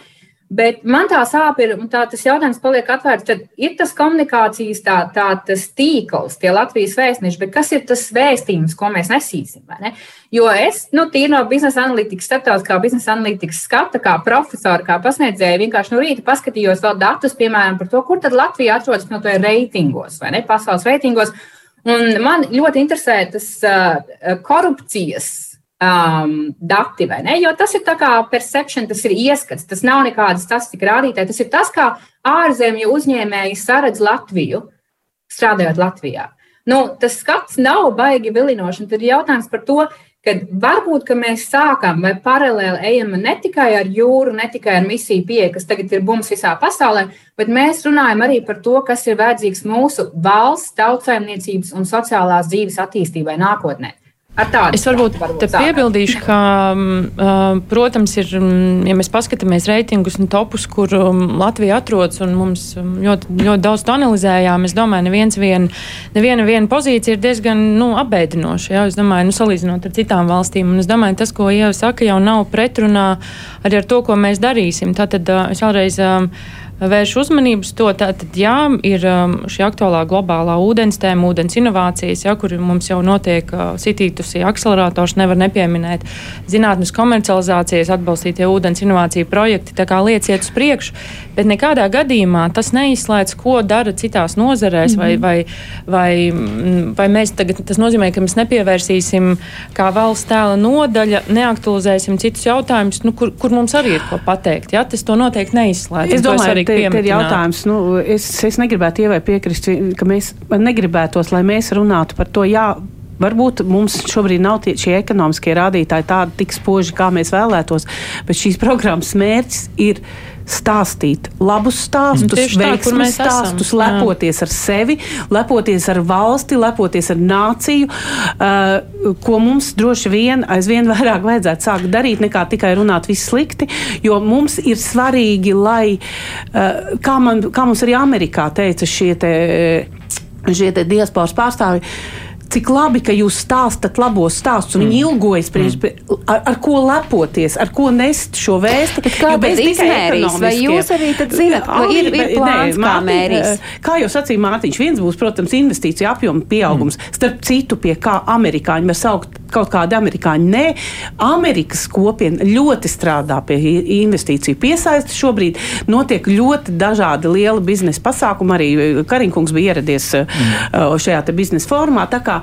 Bet man tā sāpe ir, un tā, tas jautājums paliek atvērts, tad ir tas komunikācijas tā, tā tas tīkls, tie Latvijas vēstneši, bet kas ir tas vēstījums, ko mēs nesīsim? Ne? Jo es, nu, tīri no biznesa analītikas, starptautiskā biznesa analītikas skata, kā profesori, kā pasniedzēji, vienkārši no rīta paskatījos vēl datus, piemēram, par to, kur tad Latvija atrodas no to reitingos, vai ne, pasaules reitingos. Un man ļoti interesē tas uh, korupcijas um, dati, vai ne? Jo tas ir tā kā perception, tas ir ieskats, tas nav nekādas statistika rādītāji. Tas ir tas, kā ārzemju uzņēmēji saredz Latviju, strādājot Latvijā. Nu, tas skats nav baigi vilinošs, tad ir jautājums par to, ka varbūt ka mēs sākam vai paralēli ejam ne tikai ar jūru, ne tikai ar misiju pieeja, kas tagad ir bums visā pasaulē, bet mēs runājam arī par to, kas ir vajadzīgs mūsu valsts, tautsājumniecības un sociālās dzīves attīstībai nākotnē. Es varbūt, varbūt te piebildīšu, ka, uh, protams, ir, ja mēs paskatāmies reitingus un topus, kur um, Latvija atrodas, un mums ļoti, ļoti daudz to analizējām, es domāju, neviens vien, neviena viena pozīcija ir diezgan nu, apbēdinoša. Ja? Es domāju, nu, salīdzinot ar citām valstīm, un es domāju, tas, ko Ieva saka, jau nav pretrunā arī ar to, ko mēs darīsim. Tātad uh, es vēlreiz. Uh, vērš uzmanību uz to. Tātad, jā, ir um, šī aktuālā globālā ūdens tēma, ūdens inovācijas, ja, kur mums jau notiek uh, sitītusi akcelerators, nevar nepieminēt zinātnes komercializācijas, atbalstītie ūdens inovāciju projekti. Tā kā lietas iet uz priekšu, bet nekādā gadījumā tas neizslēdz, ko dara citās nozarēs, mm -hmm. vai, vai, vai, mm, vai mēs tagad, tas nozīmē, ka mēs nepievērsīsim kā valsts tēla nodaļa, neaktualizēsim citus jautājumus, nu, kur, kur mums arī ir ko pateikt. Ja? Tas to noteikti neizslēdz. Es domāju, te, te ir jautājums, nu, es, es negribētu ievai piekrist, ka mēs negribētos, lai mēs runātu par to, jā, Varbūt mums šobrīd nav tie, šie ekonomiskie rādītāji tādi tik spoži, kā mēs vēlētos, bet šīs programmas mērķis ir stāstīt labus stāstus, veiksmīgus stāstus, esam. lepoties Jā. ar sevi, lepoties ar valsti, lepoties ar nāciju, uh, ko mums droši vien aizvien (laughs) vairāk vajadzētu sākt darīt, nekā tikai runāt viss slikti, jo mums ir svarīgi, lai, uh, kā, man, kā mums arī Amerikā teica šie te, šie te diasporas pārstāvji, cik labi, ka jūs stāstat labos stāstus, un mm. viņi ilgojas priekš, mm. ar, ar ko lepoties, ar ko nest šo vēstu. Bet kā bez izmērīs, vai jūs arī zinat, ka ir, ir plāns, nē, kā mērīs? Eh, kā jau sacīja Mārtiņš, viens būs, protams, investīcija apjoma pieaugums, mm. starp citu, pie kā amerikāņi var saukt kaut kādi amerikāņi. Nē, Amerikas kopiena ļoti strādā pie investīciju piesaistes. Šobrīd notiek ļoti dažādi lieli biznesa pasākumi. Arī eh, Kariņkungs bija ieradies mm. šajā biznesa formā. Tā kā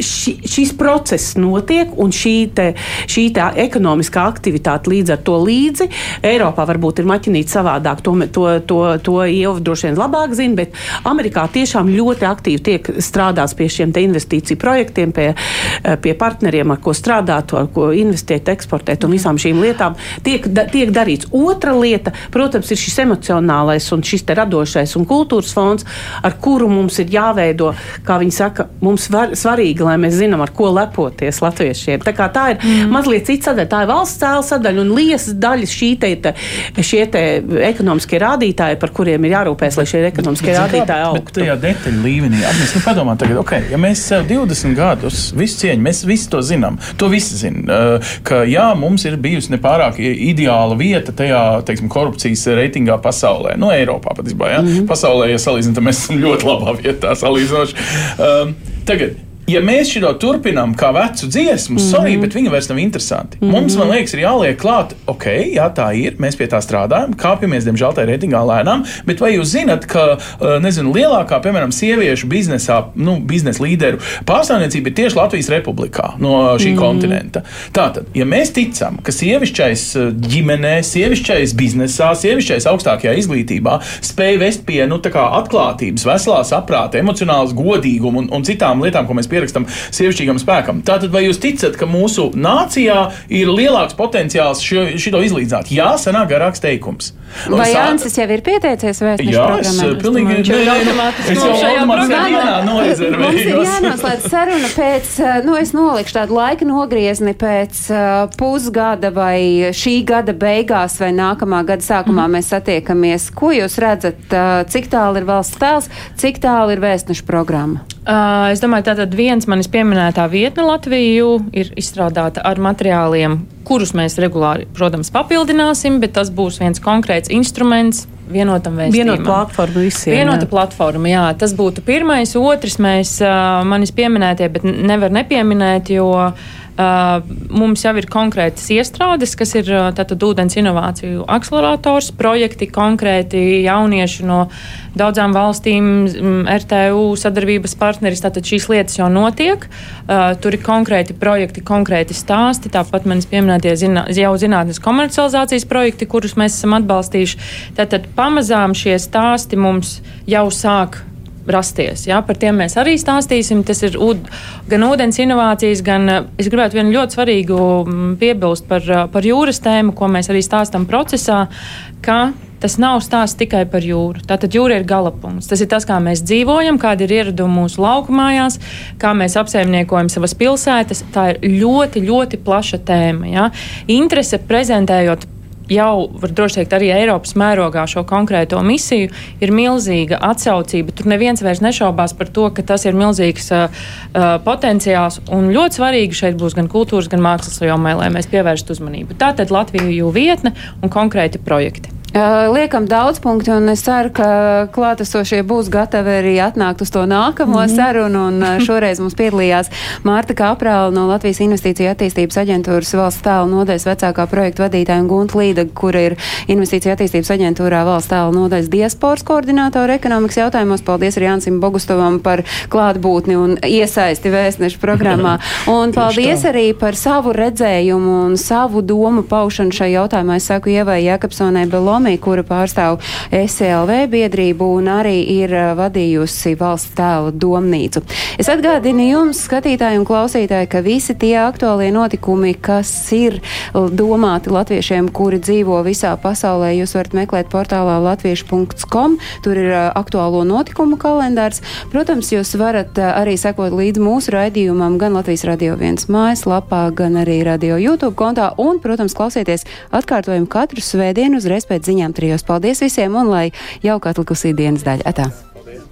ši, šis process notiek un šī, te, šī te ekonomiskā aktivitāte līdz ar to līdzi. Eiropā varbūt ir maķinīta savādāk, to, to, to, to jau droši vien labāk zina, bet Amerikā tiešām ļoti aktīvi tiek strādāts pie šiem investīciju projektiem, pie, pie partneriem partneriem, ar ko strādāt, ar ko investēt, eksportēt un visām šīm lietām, tiek, da, tiek darīts. Otra lieta, protams, ir šis emocionālais un šis radošais un kultūras fonds, ar kuru mums ir jāveido, kā viņi saka, mums var, svarīgi, lai mēs zinām, ar ko lepoties latviešiem. Tā, tā ir mm. mazliet cita sadaļa, tā ir valsts cēla sadaļa un liesas daļas šī te, te, šie te ekonomiskie rādītāji, par kuriem ir jārūpēs, lai šie ekonomiskie bet, rādītāji augtu. Tajā detaļu līmenī, mēs nu, padomājam tagad, ok, ja mēs sev 20 gadus, visu cieņu, mēs visi to zinām. To visi zina. Ka jā, mums ir bijusi nepārāk ideāla vieta tajā teiksim, korupcijas reitingā pasaulē. No nu, Eiropā pat izbā, ja? mm -hmm. Pasaulē, ja salīdzinām, mēs esam ļoti labā vietā salīdzinoši. Um, tagad ja mēs šo turpinām kā vecu dziesmu, mm -hmm. sorry, bet viņa vairs nav interesanti. Mm -hmm. Mums, man liekas, ir jāliek klāt, ok, jā, tā ir, mēs pie tā strādājam, kāpjamies, diemžēl, tajā reitingā lēnām, bet vai jūs zinat, ka, uh, nezinu, lielākā, piemēram, sieviešu biznesā, nu, biznesa līderu pārstāvniecība ir tieši Latvijas republikā no šī mm -hmm. kontinenta? Tātad, ja mēs ticam, ka sievišķais uh, ģimenē, sievišķais biznesā, sievišķais augstākajā izglītībā spēj vest pie, nu, tā kā atklātības, veselā saprāta, emocionālas godīguma un, un citām lietām, ko mēs pierakstam sievišķīgam spēkam. Tātad, vai jūs ticat, ka mūsu nācijā ir lielāks potenciāls šo, šito izlīdzināt? Jā, sanāk garāks teikums. Un vai Jānis jau ir pieteicies programmā? Jā, es pilnīgi es jau automātiski dienā norezervēju. Mums ir jānoslēdz (laughs) saruna pēc, eh, nu, es nolikšu tādu laika nogriezni pēc uh, pusgada vai šī gada beigās vai nākamā gada sākumā mm. mēs satiekamies. Ko jūs redzat, uh, cik tālu ir valsts tēls, cik tālu ir vēstnešu programma? Uh, es domāju, tātad viens manis pieminētā vietne Latviju ir izstrādāta ar materiāliem, kurus mēs regulāri, protams, papildināsim, bet tas būs viens konkrēts instruments vienotam vēstījumam. Vienota platforma visiem. Vienota jā. platforma, jā. Tas būtu pirmais. Otrs mēs uh, manis pieminētie, bet nevar nepieminēt, jo uh, mums jau ir konkrētas iestrādes, kas ir uh, tātad ūdens inovāciju akcelerators, projekti konkrēti jaunieši no daudzām valstīm, mm, RTU sadarbības partneris. Tātad šīs lietas jau notiek. Uh, tur ir konkrēti projekti, konkrēti stāsti. Tāpat manis pieminētie zina, jau zinātnes komercializācijas projekti, kurus mēs esam atbalstījuši. Tātad pamazām šie stāsti mums jau sāk rasties. Jā, par tiem mēs arī stāstīsim. Tas ir ud, gan ūdens inovācijas, gan eh, es gribētu vienu ļoti svarīgu mm, piebilst par, eh, par jūras tēmu, ko mēs arī stāstām procesā. Tas nav stāsts tikai par jūru. Tātad jūra ir galapunkts. Tas ir tas, kā mēs dzīvojam, kāda ir ieraduma mūsu laukumājās, kā mēs apsaimniekojam savas pilsētas. Tā ir ļoti, ļoti plaša tēma. Ja? Interese prezentējot jau, var droši teikt, arī Eiropas mērogā šo konkrēto misiju, ir milzīga atsaucība. Tur neviens vairs nešaubās par to, ka tas ir milzīgs uh, uh potenciāls. Un ļoti svarīgi šeit būs gan kultūras, gan mākslas jomai, lai mēs pievērstu uzmanību. Tā tad Latviju vietne un konkrēti projekti. Liekam daudz punktu, un es ceru, ka klātesošie būs gatavi arī atnākt uz to nākamo mm -hmm. sarunu. Un (laughs) šoreiz mums piedalījās Mārta Kaprāla no Latvijas Investīcija attīstības aģentūras valsts tēla nodaļas vecākā projekta vadītāja un Gunta Līda, kura ir Investīcija attīstības aģentūrā valsts tēla nodaļas diasporas koordinātora ekonomikas jautājumos. Paldies arī Jansim Bogustovam par klātbūtni un iesaisti vēstnešu programmā. (laughs) Un paldies arī par savu redzējumu un savu domu paušanu šai jautājumā. Es saku Ievai Jēkabsonai Belomi Somija, kura pārstāv SLV biedrību un arī ir uh, vadījusi valsts tēlu domnīcu. Es atgādinu jums, skatītāji un klausītāji, ka visi tie aktuālie notikumi, kas ir domāti latviešiem, kuri dzīvo visā pasaulē, jūs varat meklēt portālā latviešu.com. Tur ir uh, aktuālo notikumu kalendārs. Protams, jūs varat uh, arī sekot līdzi mūsu raidījumam gan Latvijas radio viens mājaslapā, gan arī radio YouTube kontā un, protams, klausieties atkārtojumu katru svētdienu uzreiz pēc ziņām ziņām trijos. Paldies visiem un lai jauka atlikusī dienas daļa. Atā.